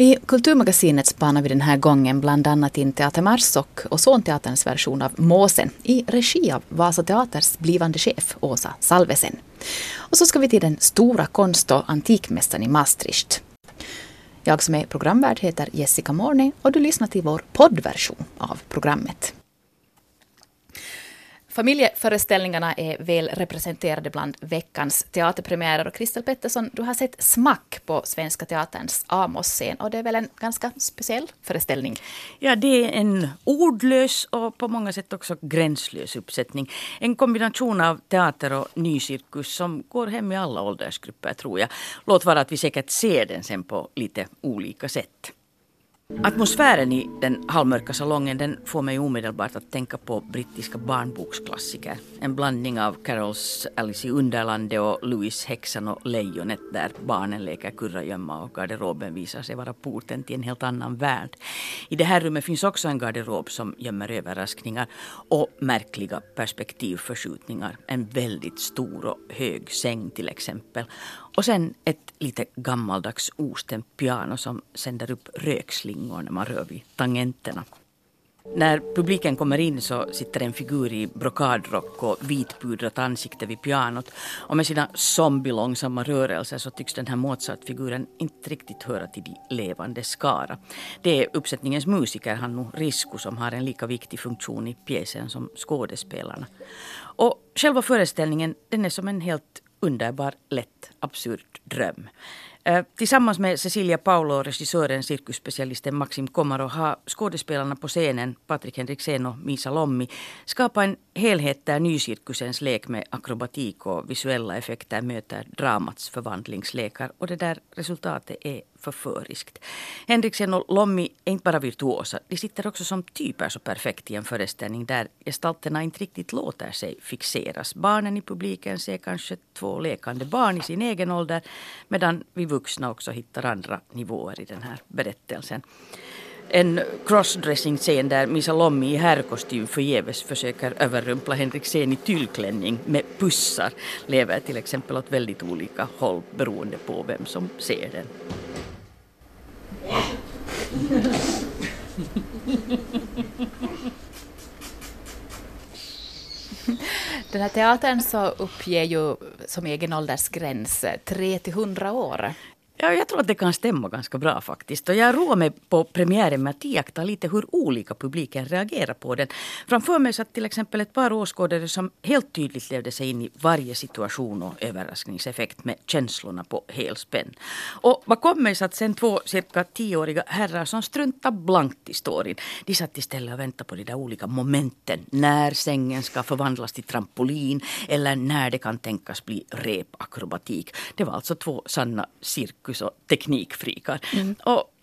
I Kulturmagasinet spanar vi den här gången bland annat in Teater Mars och Ozonteaterns version av Måsen i regi av Vasa Teaters blivande chef Åsa Salvesen. Och så ska vi till den stora konst och antikmästaren i Maastricht. Jag som är programvärd heter Jessica Morne och du lyssnar till vår poddversion av programmet. Familjeföreställningarna är väl representerade bland veckans teaterpremiärer. Och Kristel Pettersson, du har sett Smack på Svenska Teaterns Amos-scen och det är väl en ganska speciell föreställning? Ja, det är en ordlös och på många sätt också gränslös uppsättning. En kombination av teater och nycirkus som går hem i alla åldersgrupper tror jag. Låt vara att vi säkert ser den sen på lite olika sätt. Atmosfären i den halvmörka salongen den får mig omedelbart att tänka på brittiska barnboksklassiker. En blandning av Carols Alice i Underlandet och Louis Häxan och Lejonet där barnen leker kurragömma och garderoben visar sig vara porten till en helt annan värld. I det här rummet finns också en garderob som gömmer överraskningar och märkliga perspektivförskjutningar. En väldigt stor och hög säng till exempel. Och sen ett lite gammaldags ostämt piano som sänder upp rökslingor när man rör vid tangenterna. När publiken kommer in så sitter en figur i brokadrock och vitpudrat ansikte vid pianot. Och med sina zombie-långsamma rörelser så tycks den här Mozart-figuren inte riktigt höra till de levande skara. Det är uppsättningens musiker Hannu Risku som har en lika viktig funktion i pjäsen som skådespelarna. Och själva föreställningen den är som en helt underbar, lätt, absurd dröm. Eh, tillsammans med Cecilia Paulo och regissören, cirkusspecialisten Maxim Komaro har skådespelarna på scenen, Patrik Henriksen och Misa Lommi, skapat en helhet där nycirkusens lek med akrobatik och visuella effekter möter dramats förvandlingslekar och det där resultatet är förföriskt. Henriksen och Lommi är inte bara virtuosa, de sitter också som typer så perfekt i en föreställning där gestalterna inte riktigt låter sig fixeras. Barnen i publiken ser kanske två lekande barn i sin egen ålder medan vi vuxna också hittar andra nivåer i den här berättelsen. En crossdressing-scen där Misa Lommi i herrkostym förgäves försöker överrumpla Henriksen i tyllklänning med pussar lever till exempel åt väldigt olika håll beroende på vem som ser den. Den här teatern så uppger ju som egen åldersgräns eh, 3 till 100 år. Ja, jag tror att det kan stämma ganska bra faktiskt. Och jag roade mig på premiären med att iaktta lite hur olika publiken reagerar på den. Framför mig satt till exempel ett par åskådare som helt tydligt levde sig in i varje situation och överraskningseffekt med känslorna på helspänn. Och bakom mig satt sen två cirka tioåriga herrar som struntade blankt i storyn. De satt istället och väntade på de där olika momenten. När sängen ska förvandlas till trampolin eller när det kan tänkas bli repakrobatik. Det var alltså två sanna cirkus fokus och teknikfrikar. Mm. Och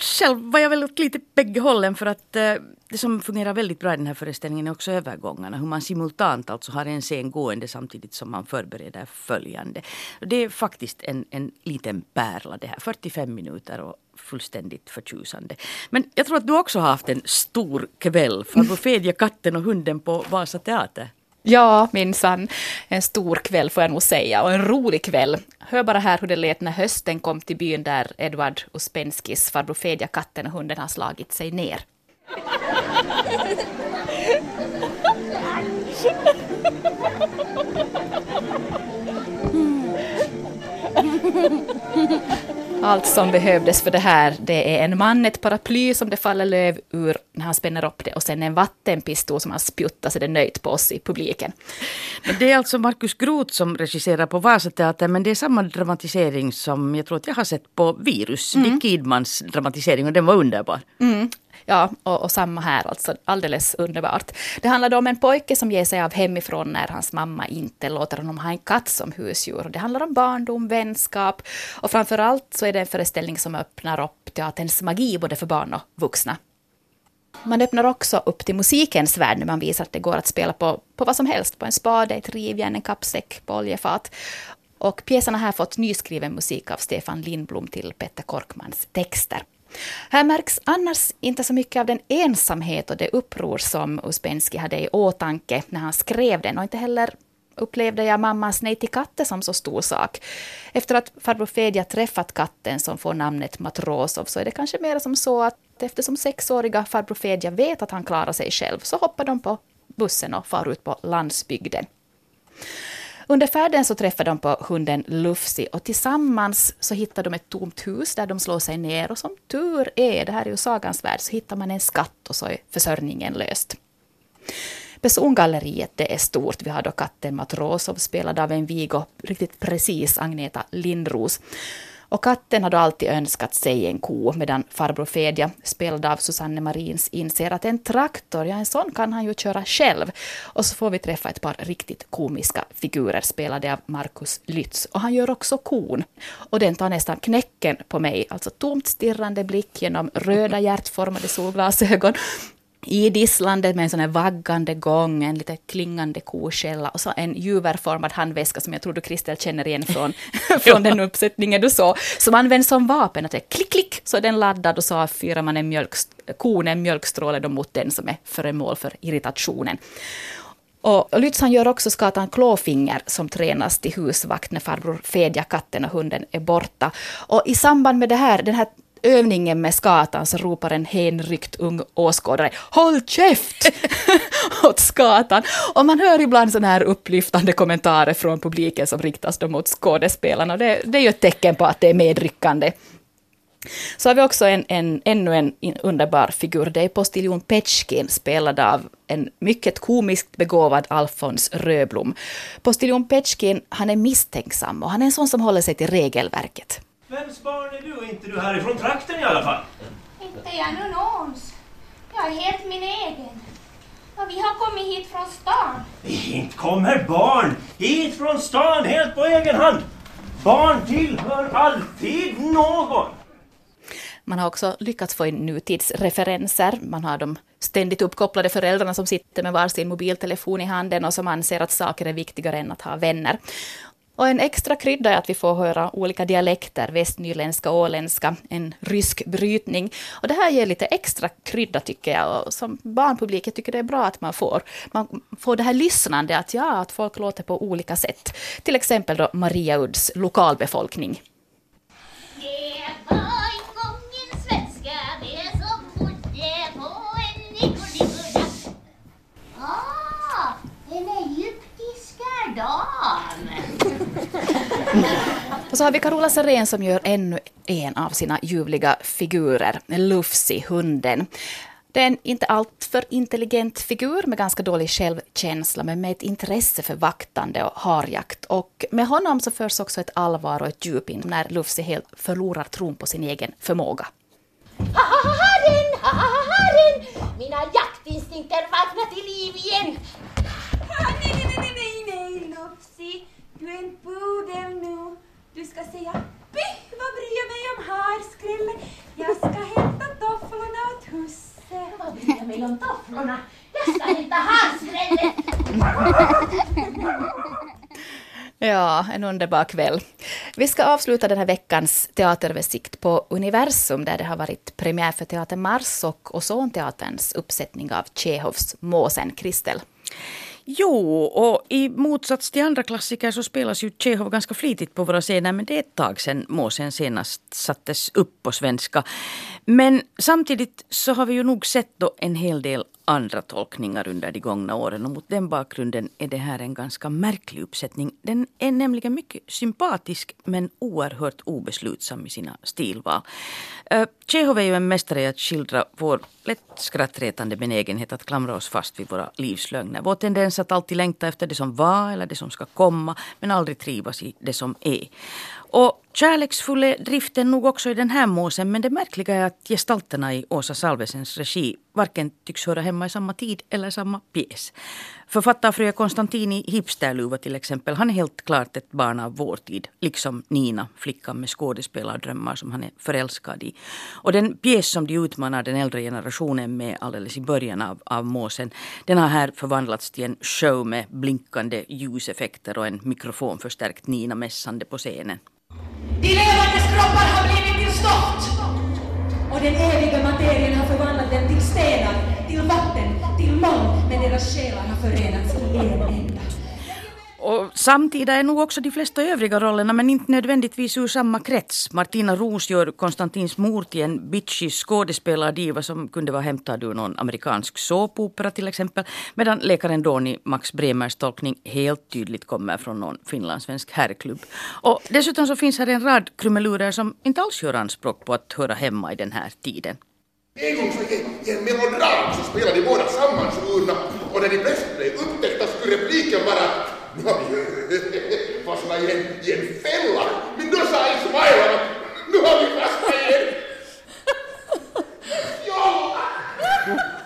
själv var jag väl åt lite bägge hållen för att eh, det som fungerar väldigt bra i den här föreställningen är också övergångarna. Hur man simultant alltså har en scen gående samtidigt som man förbereder följande. Det är faktiskt en, en liten pärla det här. 45 minuter och fullständigt förtjusande. Men jag tror att du också har haft en stor kväll. Farbror Fedja, katten och hunden på Vasa Teater. Ja, minsann. En stor kväll får jag nog säga och en rolig kväll. Hör bara här hur det lät när hösten kom till byn där Edward Uspenskis farbror Fedja, katten och hunden har slagit sig ner. Allt som behövdes för det här, det är en man, ett paraply som det faller löv ur när han spänner upp det och sen en vattenpistol som han spjuttar så det är nöjt på oss i publiken. Det är alltså Markus Groth som regisserar på Vasateatern men det är samma dramatisering som jag tror att jag har sett på Virus, mm. Dick Kidmans dramatisering och den var underbar. Mm. Ja, och, och, samma här, alltså alldeles underbart. Det handlar om en pojke som ger sig av hemifrån när hans mamma inte låter honom ha en katt som husdjur. Det handlar om barndom, vänskap och framför allt så är det en föreställning som öppnar upp teaterns magi både för barn och vuxna. Man öppnar också upp till musikens värld när man visar att det går att spela på, på vad som helst, på en spade, ett rivjärn, en kappsäck, på oljefat. Och pjäsen har här fått nyskriven musik av Stefan Lindblom till Petter Korkmans texter. Här märks annars inte så mycket av den ensamhet och det uppror som Uspensky hade i åtanke när han skrev den och inte heller upplevde jag mammans nej till katten som så stor sak. Efter att farbror Fedja träffat katten som får namnet Matrosov så är det kanske mer som så att eftersom sexåriga farbror Fedja vet att han klarar sig själv så hoppar de på bussen och far ut på landsbygden. Under färden så träffar de på hunden Lufsi och tillsammans så hittar de ett tomt hus där de slår sig ner och som tur är, det här är ju sagans värld, så hittar man en skatt och så är försörjningen löst. Persongalleriet det är stort. Vi har då katten Matrosov spelad av en vig och riktigt precis Agneta Lindros. Och katten har då alltid önskat sig en ko, medan farbror Fedja, spelad av Susanne Marins, inser att en traktor, ja en sån kan han ju köra själv. Och så får vi träffa ett par riktigt komiska figurer spelade av Markus Lytz. Och han gör också kon. Och den tar nästan knäcken på mig, alltså tomt stirrande blick genom röda hjärtformade solglasögon idisslande med en sån här vaggande gång, en lite klingande koskälla och så en juverformad handväska som jag tror du Kristel känner igen från, från den uppsättningen du såg, som används som vapen. Att det klick, klick, så är den laddad och så avfyrar man en mjölk, kon en mjölkstråle mot den som är föremål för irritationen. Och Lytz gör också skatan Klåfinger som tränas till husvakt när farbror Fedja, katten och hunden är borta. Och i samband med det här, den här övningen med skatan så ropar en hänryckt ung åskådare ”Håll käft!” åt skatan. Och man hör ibland sådana här upplyftande kommentarer från publiken som riktas då mot skådespelarna. Det, det är ju ett tecken på att det är medryckande. Så har vi också en, en, ännu en underbar figur. Det är postiljon Petschkin spelad av en mycket komiskt begåvad Alfons Röblom. Postiljon Petschkin, han är misstänksam och han är en sån som håller sig till regelverket. Vems barn är du? Inte du härifrån trakten i alla fall? Inte jag nu någons. Jag är helt min egen. Och vi har kommit hit från stan. Inte kommer barn hit från stan helt på egen hand. Barn tillhör alltid någon. Man har också lyckats få in nutidsreferenser. Man har de ständigt uppkopplade föräldrarna som sitter med varsin mobiltelefon i handen och som anser att saker är viktigare än att ha vänner. Och en extra krydda är att vi får höra olika dialekter, västnyländska, åländska, en rysk brytning. Och det här ger lite extra krydda tycker jag. Och som barnpublik jag tycker det är bra att man får, man får det här lyssnande, att ja, att folk låter på olika sätt. Till exempel då Maria Udds lokalbefolkning. Ah, Och så har vi Carola Sarén som gör ännu en av sina ljuvliga figurer, Lufsi, hunden. Det är en inte alltför intelligent figur med ganska dålig självkänsla men med ett intresse för vaktande och harjakt. Och med honom så förs också ett allvar och ett djup in när Lufsi helt förlorar tron på sin egen förmåga. Harren, harren! Mina jaktinstinkter vaknar till liv igen! Nej, nej, nej, nej, nej, Lufsi. Du är en pudel nu. Du ska säga Pih, vad bryr jag mig om harskrälle? Jag ska hämta tofflorna åt husse. Vad bryr jag mig om tofflorna? Jag ska hämta harskrälle! Ja, en underbar kväll. Vi ska avsluta den här veckans teateröversikt på Universum där det har varit premiär för Teater Mars och Ozonteaterns uppsättning av Tjehovs Måsen. Kristel. Jo, och i motsats till andra klassiker så spelas ju Tjechov ganska flitigt på våra scener men det är ett tag sedan Måsen senast sattes upp på svenska. Men samtidigt så har vi ju nog sett då en hel del andra tolkningar under de gångna åren och mot den bakgrunden är det här en ganska märklig uppsättning. Den är nämligen mycket sympatisk men oerhört obeslutsam i sina stilval. Eh, uh, Tjechov är ju en mästare i att skildra vår lätt skrattretande benägenhet att klamra oss fast vid våra livslögner. Vår tendens att alltid längta efter det som var eller det som ska komma men aldrig trivas i det som är. Och kärleksfull är driften nog också i den här måsen men det märkliga är att gestalterna i Åsa Salvesens regi varken tycks höra hemma i samma tid eller samma pjäs. Författarfröja Konstantini Hipsterluva till exempel, han är helt klart ett barn av vår tid. Liksom Nina, flickan med skådespelardrömmar som han är förälskad i. Och den pjäs som de utmanar den äldre generationen med alldeles i början av, av måsen, den har här förvandlats till en show med blinkande ljuseffekter och en mikrofonförstärkt Nina mässande på scenen. De levandes kroppar har blivit till stoft och den eviga materien har förvandlat dem till stenar, till vatten, till moln, men deras själar har förenats i en enda. Och samtida är nog också de flesta övriga rollerna men inte nödvändigtvis ur samma krets. Martina Roos gör Konstantins mor till en bitchig skådespelardiva som kunde vara hämtad ur någon amerikansk såpopera till exempel. Medan läkaren Doni Max Bremers tolkning helt tydligt kommer från någon finlandssvensk herrklubb. Och dessutom så finns här en rad krumelurer som inte alls gör anspråk på att höra hemma i den här tiden. En gång så i, en melodram så spelade de båda sammansvurna och när de plötsligt blev upptäckta skulle repliken vara att nu har vi ju fastnat i en, i en fälla. Men då sa Ismail att nu har vi fastnat i en jolla.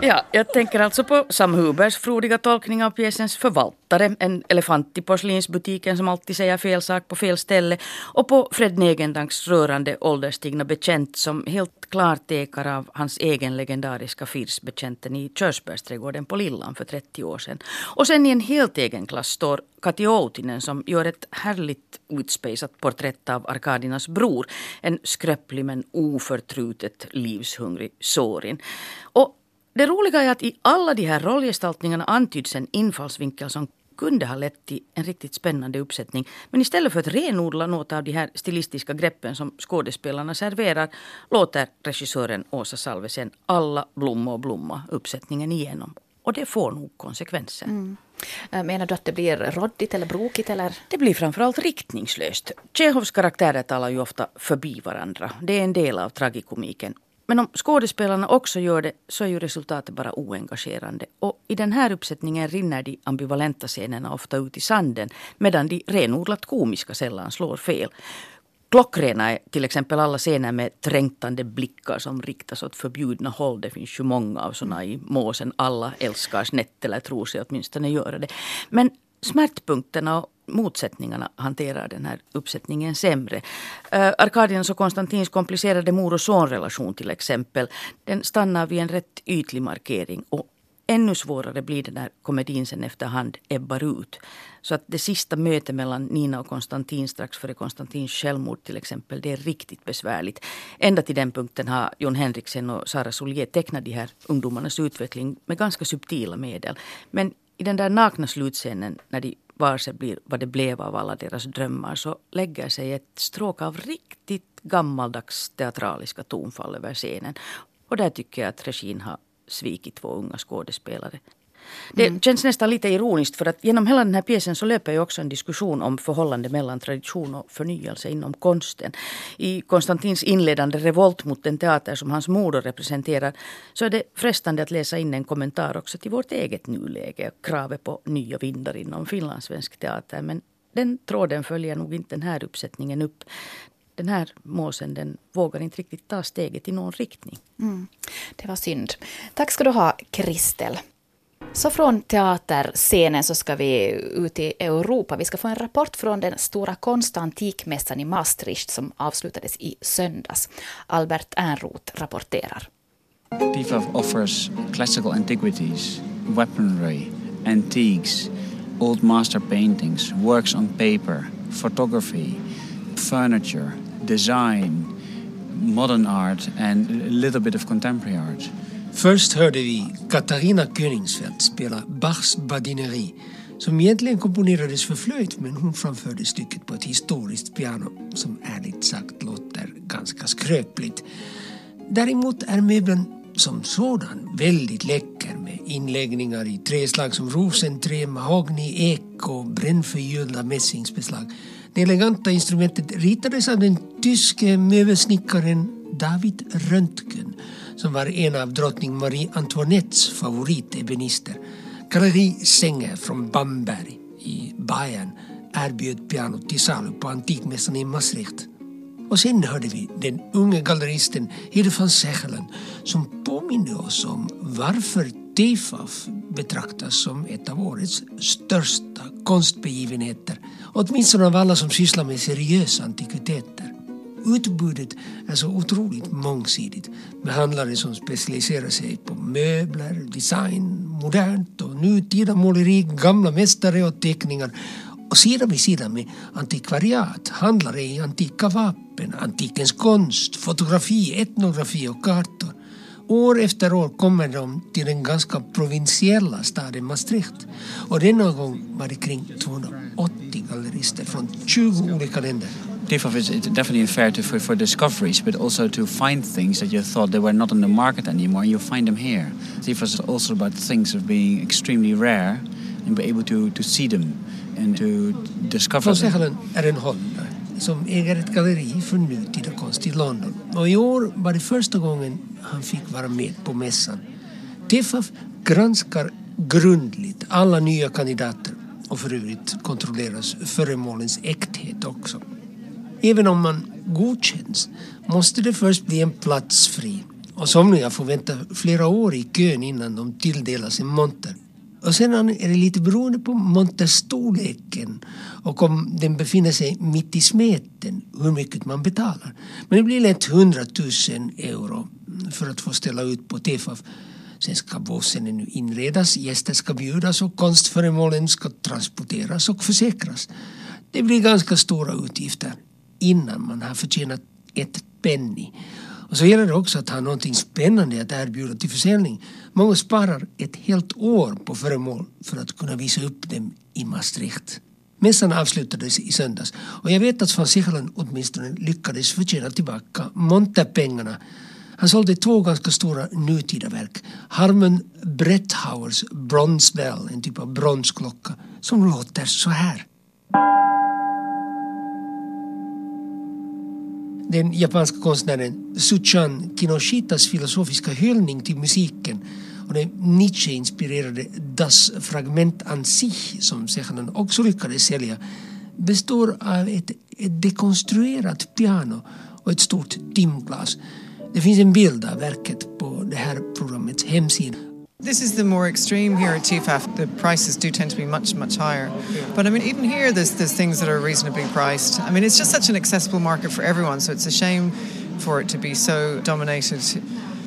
Ja, jag tänker alltså på Sam Hubers frodiga tolkning av pjäsens förvaltare, en elefant i porslinsbutiken som alltid säger fel sak på fel ställe, och på Fred Negendanks rörande ålderstigna bekänt som helt klart ekar av hans egen legendariska firsbetjänten i Körsbärsträdgården på Lillan för 30 år sedan. Och sen i en helt egen klass står Kati Outinen som gör ett härligt utspejsat porträtt av Arkadinas bror, en skröplig men oförtrutet livshungrig Sorin. Och det roliga är att i alla de här rollgestaltningarna antyds en infallsvinkel som kunde ha lett till en riktigt spännande uppsättning. Men istället för att renodla något av de här stilistiska greppen som skådespelarna serverar låter regissören Åsa Salvesen alla blomma och blomma uppsättningen igenom. Och det får nog konsekvenser. Mm. Menar du att det blir råddigt eller brokigt? Eller? Det blir framförallt riktningslöst. Tjehovs karaktärer talar ju ofta förbi varandra. Det är en del av tragikomiken. Men om skådespelarna också gör det så är ju resultatet bara oengagerande. Och i den här uppsättningen rinner de ambivalenta scenerna ofta ut i sanden medan de renodlat komiska sällan slår fel. Klockrena är till exempel alla scener med trängtande blickar som riktas åt förbjudna håll. Det finns ju många av sådana i måsen. Alla älskar snett eller tror sig åtminstone göra det. Men smärtpunkterna och motsättningarna hanterar den här uppsättningen sämre. Uh, Arkadiens och Konstantins komplicerade mor och sonrelation till exempel. Den stannar vid en rätt ytlig markering. Och ännu svårare blir det när komedin sen efterhand ebbar ut. Så att det sista mötet mellan Nina och Konstantin strax före Konstantins självmord till exempel, det är riktigt besvärligt. Ända till den punkten har Jon Henriksen och Sara Solier tecknat de här ungdomarnas utveckling med ganska subtila medel. Men i den där nakna slutscenen när de varse blir vad det blev av alla deras drömmar så lägger sig ett stråk av riktigt gammaldags teatraliska tonfall över scenen. Och där tycker jag att regin har svikit två unga skådespelare. Det mm. känns nästan lite ironiskt för att genom hela den här pjäsen så löper ju också en diskussion om förhållande mellan tradition och förnyelse inom konsten. I Konstantins inledande revolt mot den teater som hans moder representerar så är det frestande att läsa in en kommentar också till vårt eget nuläge och kravet på nya vindar inom finlandssvensk teater. Men den tråden följer nog inte den här uppsättningen upp den här måsen den vågar inte riktigt ta steget i någon riktning. Mm. Det var synd. Tack ska du ha, Kristel. Så från teaterscenen så ska vi ut i Europa. Vi ska få en rapport från den stora konstantikmässan i Maastricht som avslutades i söndags. Albert Ernroth rapporterar. DIFA offers classical antiquities, weaponry, antiques, old master paintings, works on paper, photography, furniture, design, modern art and a little bit of contemporary art. Först hörde vi Katarina Königsfeldt spela Bachs Badineri som egentligen komponerades för flöjt men hon framförde stycket på ett historiskt piano som ärligt sagt låter ganska skröpligt. Däremot är möbeln som sådan väldigt läcker med inläggningar i träslag som rosenträ, mahogny, ek och brännförgyllda mässingsbeslag. Det eleganta instrumentet ritades av den tyske möbelsnickaren David Röntgen som var en av drottning Marie Antoinettes favoritebenister. Galleri Sänger från Bamberg i Bayern erbjöd pianot till salu på Antikmässan i Maastricht. Och sen hörde vi den unge galleristen Hede van Sechelen som påminde oss om varför tefaf betraktas som ett av årets största konstbegivenheter. Åtminstone av alla som sysslar med seriösa antikviteter. Utbudet är så otroligt mångsidigt med handlare som specialiserar sig på möbler, design, modernt och nutida måleri, gamla mästare och teckningar och sida vid sida med antikvariat, handlare i antika vapen, antikens konst, fotografi, etnografi och kartor. år efter år kommer de till den ganska provinsiella staden Maastricht. Och denna gång var det kring 280 gallerister från 20 olika länder. TIFF is definitely fair to, for, for discoveries, but also to find things that you thought they were not on the market anymore, and you find them here. TIFF is also about things of being extremely rare and be able to, to see them and to discover them. Sechelen är en holländare eh, som äger ett galleri för er nutida konst i London. Och i år var det första gången han fick vara med på mässan. TIFF granskar grundligt alla nya kandidater och för övrigt kontrolleras föremålens äkthet också. Även om man godkänns måste det först bli en plats fri och somliga får vänta flera år i kön innan de tilldelas en monter. Och sedan är det lite beroende på monterstorleken och om den befinner sig mitt i smeten hur mycket man betalar. Men det blir lätt 100 000 euro för att få ställa ut på TFAF. Sen ska båsen nu inredas, gäster ska bjudas och konstföremålen ska transporteras och försäkras. Det blir ganska stora utgifter innan man har förtjänat ett penny. Och så gäller det också att ha någonting spännande att erbjuda till försäljning. Många sparar ett helt år på föremål för att kunna visa upp dem i Maastricht. Mässan avslutades i söndags och jag vet att van Sichelen åtminstone lyckades förtjäna tillbaka monterpengarna. Han sålde två ganska stora nutida verk. Harmon Bretthauers Bronze Bell, en typ av bronsklocka, som låter så här. Den japanska konstnären Suchan Kinoshitas filosofiska hyllning till musiken och den Nietzsche-inspirerade Das Fragment an sich som Sechanen också lyckades sälja består av ett, ett dekonstruerat piano och ett stort timglas. Det finns en bild av verket på det här programmets hemsida. This is the more extreme here at TFAF. The prices do tend to be much, much higher. But I mean, even here, there's, there's things that are reasonably priced. I mean, it's just such an accessible market for everyone, so it's a shame for it to be so dominated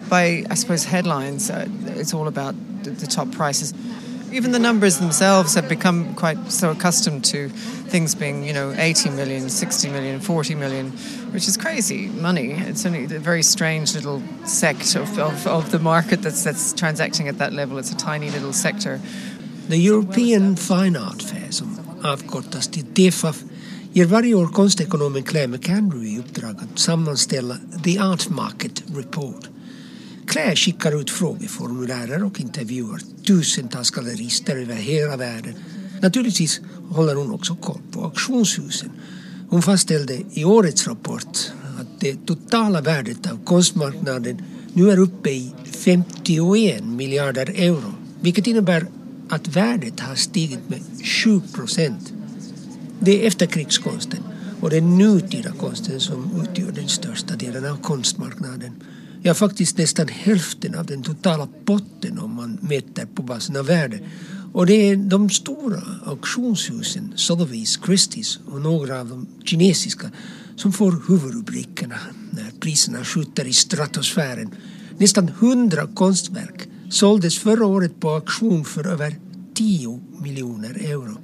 by, I suppose, headlines. Uh, it's all about the, the top prices. Even the numbers themselves have become quite so accustomed to things being, you know, 80 million, 60 million, 40 million, which is crazy money. It's only a very strange little sect of, of, of the market that's, that's transacting at that level. It's a tiny little sector. The European Fine Art Fair, som avkortas till TFAF, ger varje år konstekonomen Claire McAndrew i uppdrag att sammanställa The Art Market Report. Claire skickar ut frågeformulärer och intervjuar tusentals gallerister över hela världen. Naturligtvis håller hon också koll på auktionshusen. Hon fastställde i årets rapport att det totala värdet av konstmarknaden nu är uppe i 51 miljarder euro. Vilket innebär att värdet har stigit med 7 procent. Det är efterkrigskonsten och den nutida konsten som utgör den största delen av konstmarknaden. Ja, faktiskt nästan hälften av den totala potten om man mäter på basen av värde. Och det är de stora auktionshusen, Sotheby's, Christie's och några av de kinesiska som får huvudrubrikerna när priserna skjuter i stratosfären. Nästan hundra konstverk såldes förra året på auktion för över 10 miljoner euro.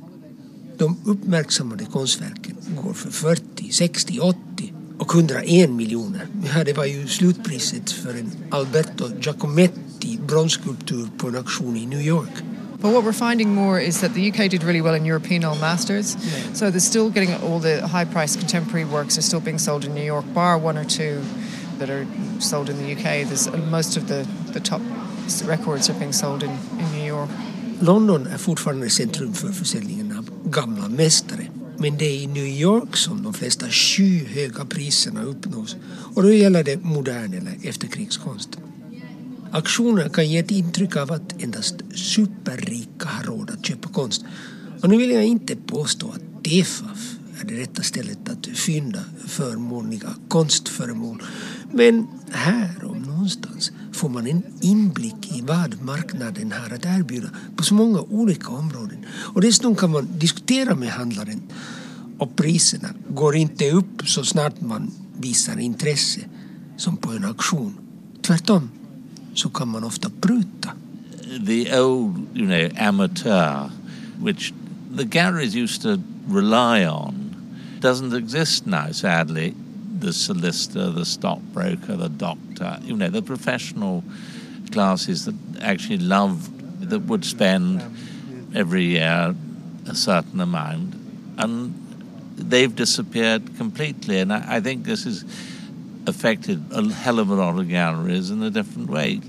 De uppmärksammade konstverken går för 40, 60, 80 och 101 miljoner. Ja, det var ju slutpriset för en Alberto Giacometti bronsskulptur på en auktion i New York. But what we're finding more is that the UK did really well in European All Masters. So they're still getting all the high priced contemporary works are still being sold in New York, bar one or two that are sold in the UK. There's uh, most of the, the top records are being sold in, in New York. London är fortfarande centrum för försäljningen av gamla mästare. Men det är i New York som de flesta skyhöga priserna uppnås. Och då gäller det modern eller efterkrigskonst. Aktionerna kan ge ett intryck av att endast superrika har råd att köpa konst. Och nu vill jag inte påstå att DEFAF är det rätta stället att fynda förmånliga konstföremål. Men här om någonstans får man en inblick i vad marknaden har att erbjuda på så många olika områden. Och dessutom kan man diskutera med handlaren och priserna går inte upp så snart man visar intresse som på en auktion. Tvärtom så kan man ofta pruta. the old, you know, amateur, which the galleries used to rely on, doesn't exist now, sadly. The solicitor, the stockbroker, the doctor, you know, the professional classes that actually loved, that would spend every year a certain amount. And they've disappeared completely. And I, I think this has affected a hell of a lot of galleries in a different way.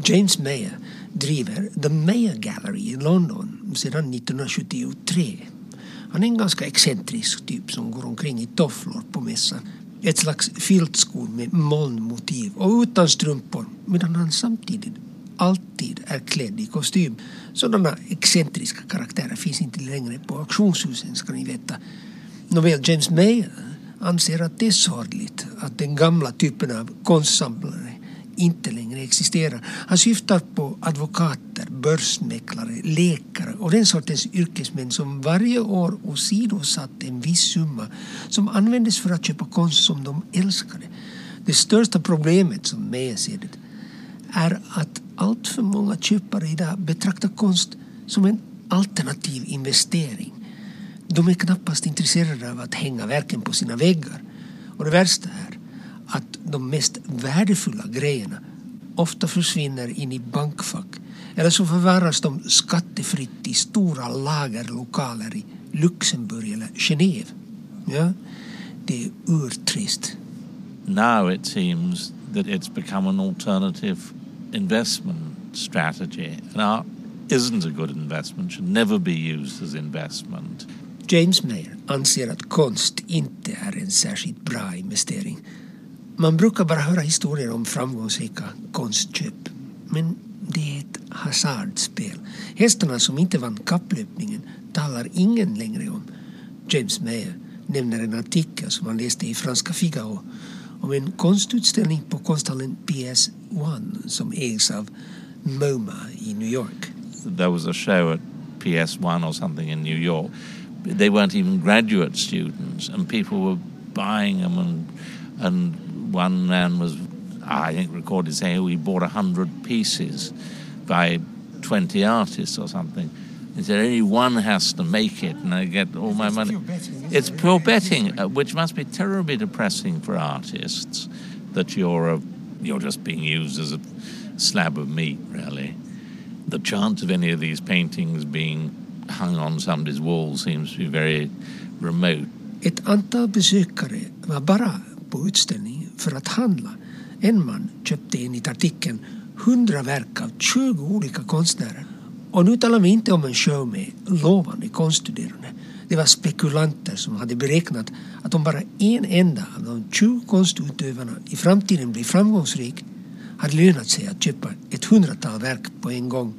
James Mayer driver The Mayer Gallery i London sedan 1973. Han är en ganska excentrisk typ som går omkring i tofflor på mässan. Ett slags filtskor med molnmotiv och utan strumpor medan han samtidigt alltid är klädd i kostym. Sådana excentriska karaktärer finns inte längre på auktionshusen ska ni veta. Nåväl, James May anser att det är sorgligt att den gamla typen av konstsamlare inte längre existerar. Han syftar på advokater, börsmäklare, läkare och den sortens yrkesmän som varje år åsidosatt en viss summa som användes för att köpa konst som de älskade. Det största problemet som Meyer ser det är att allt för många köpare idag betraktar konst som en alternativ investering. De är knappast intresserade av att hänga verken på sina väggar. Och det värsta är att de mest värdefulla grejerna ofta försvinner in i bankfack eller så förvaras de skattefritt i stora lagerlokaler i Luxemburg eller Genève. Ja, det är urtrist. Now it seems that it's become an alternative investment strategy. And art isn't a good investment, should never be used as investment. James Mayer anser att konst inte är en särskilt bra investering. Man brukar bara höra historier om framgångsrika konstköp. Men det är ett hasardspel. Hästarna som inte vann kapplöpningen talar ingen längre om. James Mayer nämner en artikel som han läste i franska Figaro om en konstutställning på konsthallen PS1 som ägs av MoMA i New York. There was a show at PS1 or something in New York. They weren't even graduate students and people were buying them and, and one man was, I think, recorded saying oh, he bought 100 pieces by 20 artists or something. He said only one has to make it and I get all my money. It's pure betting, uh, which must be terribly depressing for artists that you're, a, you're just being used as a slab of meat, really. The chance of any of these paintings being hung on somebody's wall seems to be very remote. Ett antal besökare var bara på utställningen för att handla. En man köpte enligt artikeln 100 verk av 20 olika konstnärer. Och nu talar vi inte om en show med lovande konststuderande. Det var spekulanter som hade beräknat att om bara en enda av de 20 konstutövarna i framtiden blir framgångsrik hade lönat sig att köpa ett hundratal verk på en gång.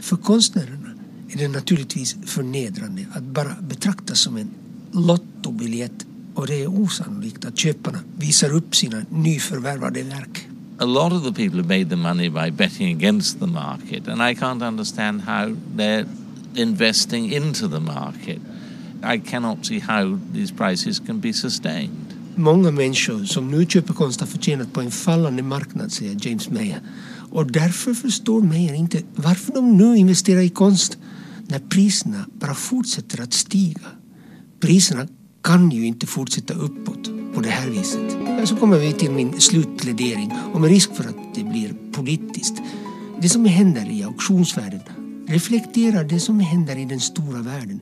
För konstnärerna är det naturligtvis förnedrande att bara betraktas som en lottobiljett och det är osannolikt att köparna visar upp sina nyförvärvade verk. A lot of the people have made the money by betting against the market and I can't understand how they're investing into the market. I cannot see how these prices can be sustained. Många människor som nu köper konst har förtjänat på en fallande marknad, säger James Mayer. Och därför förstår Mayer inte varför de nu investerar i konst när priserna bara fortsätter att stiga. Priserna kan ju inte fortsätta uppåt på det här viset. Så kommer vi till min slutplädering och med risk för att det blir politiskt. Det som händer i auktionsvärlden reflekterar det som händer i den stora världen.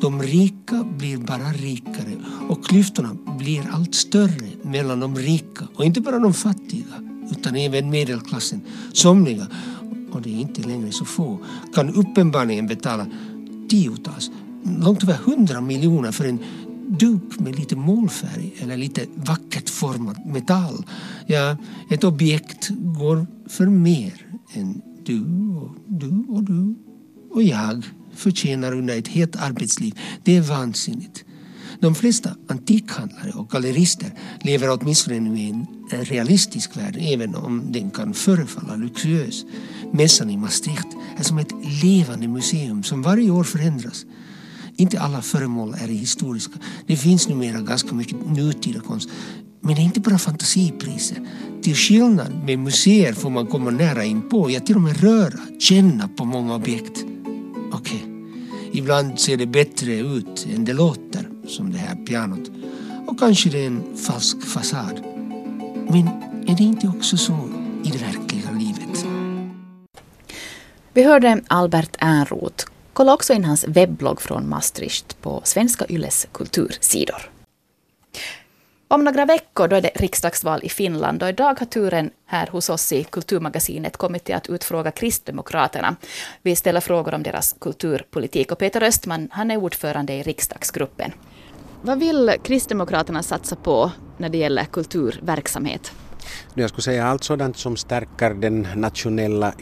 De rika blir bara rikare och klyftorna blir allt större mellan de rika och inte bara de fattiga utan även medelklassen. Somliga, och det är inte längre så få, kan uppenbarligen betala tiotals, långt över hundra miljoner för en duk med lite målfärg eller lite vackert formad metall. Ja, ett objekt går för mer än du och du och du och jag förtjänar under ett helt arbetsliv. Det är vansinnigt. De flesta antikhandlare och gallerister lever åtminstone nu i en realistisk värld även om den kan förefalla luxuös. Mässan i Maastricht är som ett levande museum som varje år förändras. Inte alla föremål är historiska. Det finns numera ganska mycket nutida konst. Men det är inte bara fantasipriser. Till skillnad med museer får man komma nära in på, ja till och med röra, känna på många objekt. Okej, okay. ibland ser det bättre ut än det låter, som det här pianot. Och kanske det är en falsk fasad. Men är det inte också så i det verkliga livet? Vi hörde Albert Ernroth. Kolla också in hans webblogg från Maastricht på Svenska Yles kultursidor. Om några veckor då är det riksdagsval i Finland och idag har turen här hos oss i Kulturmagasinet kommit till att utfråga Kristdemokraterna. Vi ställer frågor om deras kulturpolitik och Peter Östman han är ordförande i riksdagsgruppen. Vad vill Kristdemokraterna satsa på när det gäller kulturverksamhet? Jag skulle säga allt sådant som stärker den nationella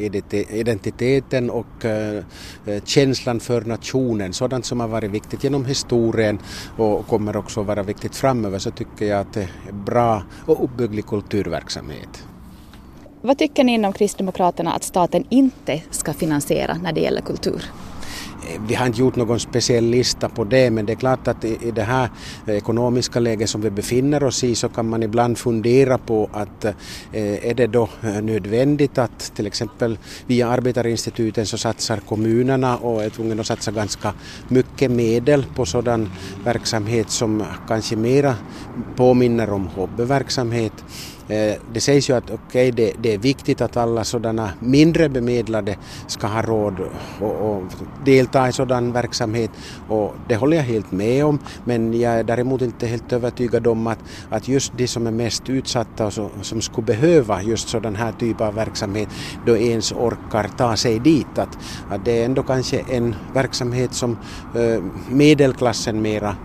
identiteten och eh, eh, känslan för nationen. Sådant som har varit viktigt genom historien och kommer också vara viktigt framöver så tycker jag att det är bra och uppbygglig kulturverksamhet. Vad tycker ni inom Kristdemokraterna att staten inte ska finansiera när det gäller kultur? Vi har inte gjort någon speciell lista på det men det är klart att i det här ekonomiska läget som vi befinner oss i så kan man ibland fundera på att eh, är det då eh, nödvändigt att till exempel via arbetarinstituten så satsar kommunerna och är tvungna att satsa ganska mycket medel på sådan verksamhet som kanske mera påminner om hobbyverksamhet. Eh, det sägs ju att okay, det, det, är viktigt att alla sådana mindre bemedlade ska ha råd att delta i sådan verksamhet och det håller jag helt med om men jag är däremot inte helt övertygad om att, att just de som är mest utsatta och så, som skulle behöva just sådan här typ av verksamhet då ens orkar ta sig dit. Att, att det är ändå kanske en verksamhet som eh, medelklassen mera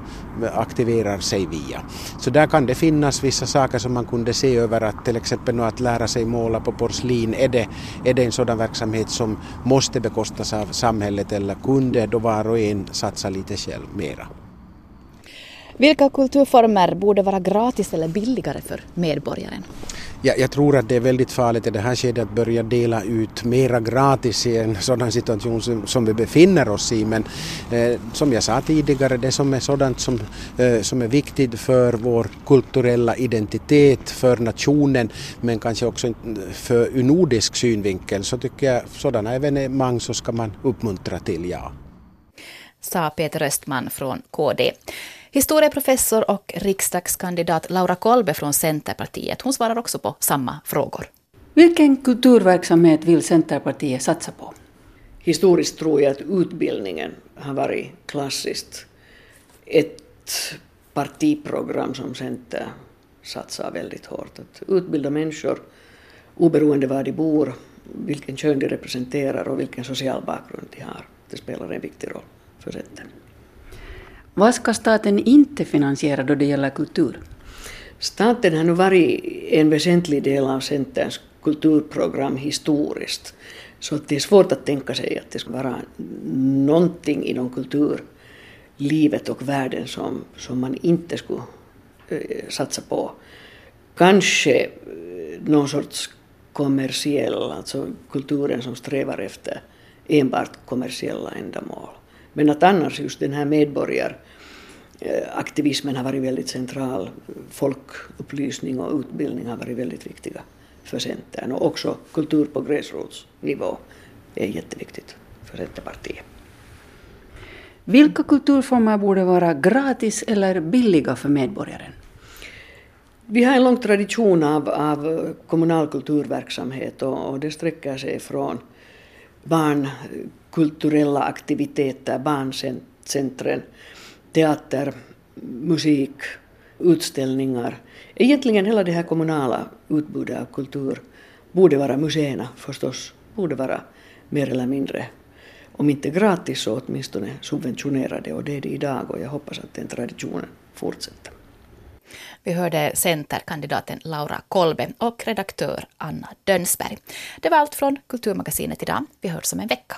aktiverar sig via. Så där kan det finnas vissa saker som man kunde se över att till exempel att lära sig måla på porslin, är det, är det en sådan verksamhet som måste bekostas av samhället eller kunde då var och en satsa lite själv mera? Vilka kulturformer borde vara gratis eller billigare för medborgaren? Jag, jag, tror att det är väldigt farligt i det här skedet att börja dela ut mera gratis i en sådan situation som, som vi befinner oss i. Men eh, som jag sa tidigare, det som är sådant som, eh, som är viktigt för vår kulturella identitet, för nationen, men kanske också för ur nordisk synvinkel, så tycker jag sådana evenemang så ska man uppmuntra till, ja. Sa Peter Östman från KD. Historieprofessor och riksdagskandidat Laura Kolbe från Centerpartiet, hon svarar också på samma frågor. Vilken kulturverksamhet vill Centerpartiet satsa på? Historiskt tror jag att utbildningen har varit klassiskt ett partiprogram som Center satsar väldigt hårt. Att utbilda människor oberoende var de bor, vilken kön de representerar och vilken social bakgrund de har. Det spelar en viktig roll för Center. Vad ska staten inte finansiera då det gäller kultur? Staten har nu varit en väsentlig del av Centerns kulturprogram historiskt. Så det är svårt att tänka sig att det ska vara någonting inom kulturlivet och världen som, som man inte skulle eh, satsa på. Kanske eh, någon sorts kommersiell, alltså kulturen som strävar efter enbart kommersiella ändamål. Men att annars just den här medborgaraktivismen har varit väldigt central. Folkupplysning och utbildning har varit väldigt viktiga för Centern och också kultur på gräsrotsnivå är jätteviktigt för Centerpartiet. Vilka kulturformer borde vara gratis eller billiga för medborgaren? Vi har en lång tradition av, av kommunal kulturverksamhet och, och det sträcker sig från barnkulturella aktiviteter, barncentren, teater, musik, utställningar. Egentligen hela det här kommunala utbudet av kultur borde vara museerna förstås, borde vara mer eller mindre, om inte gratis så åtminstone subventionerade och det är det idag och jag hoppas att den traditionen fortsätter. Vi hörde centerkandidaten Laura Kolbe och redaktör Anna Dönsberg. Det var allt från Kulturmagasinet idag. Vi hörs om en vecka.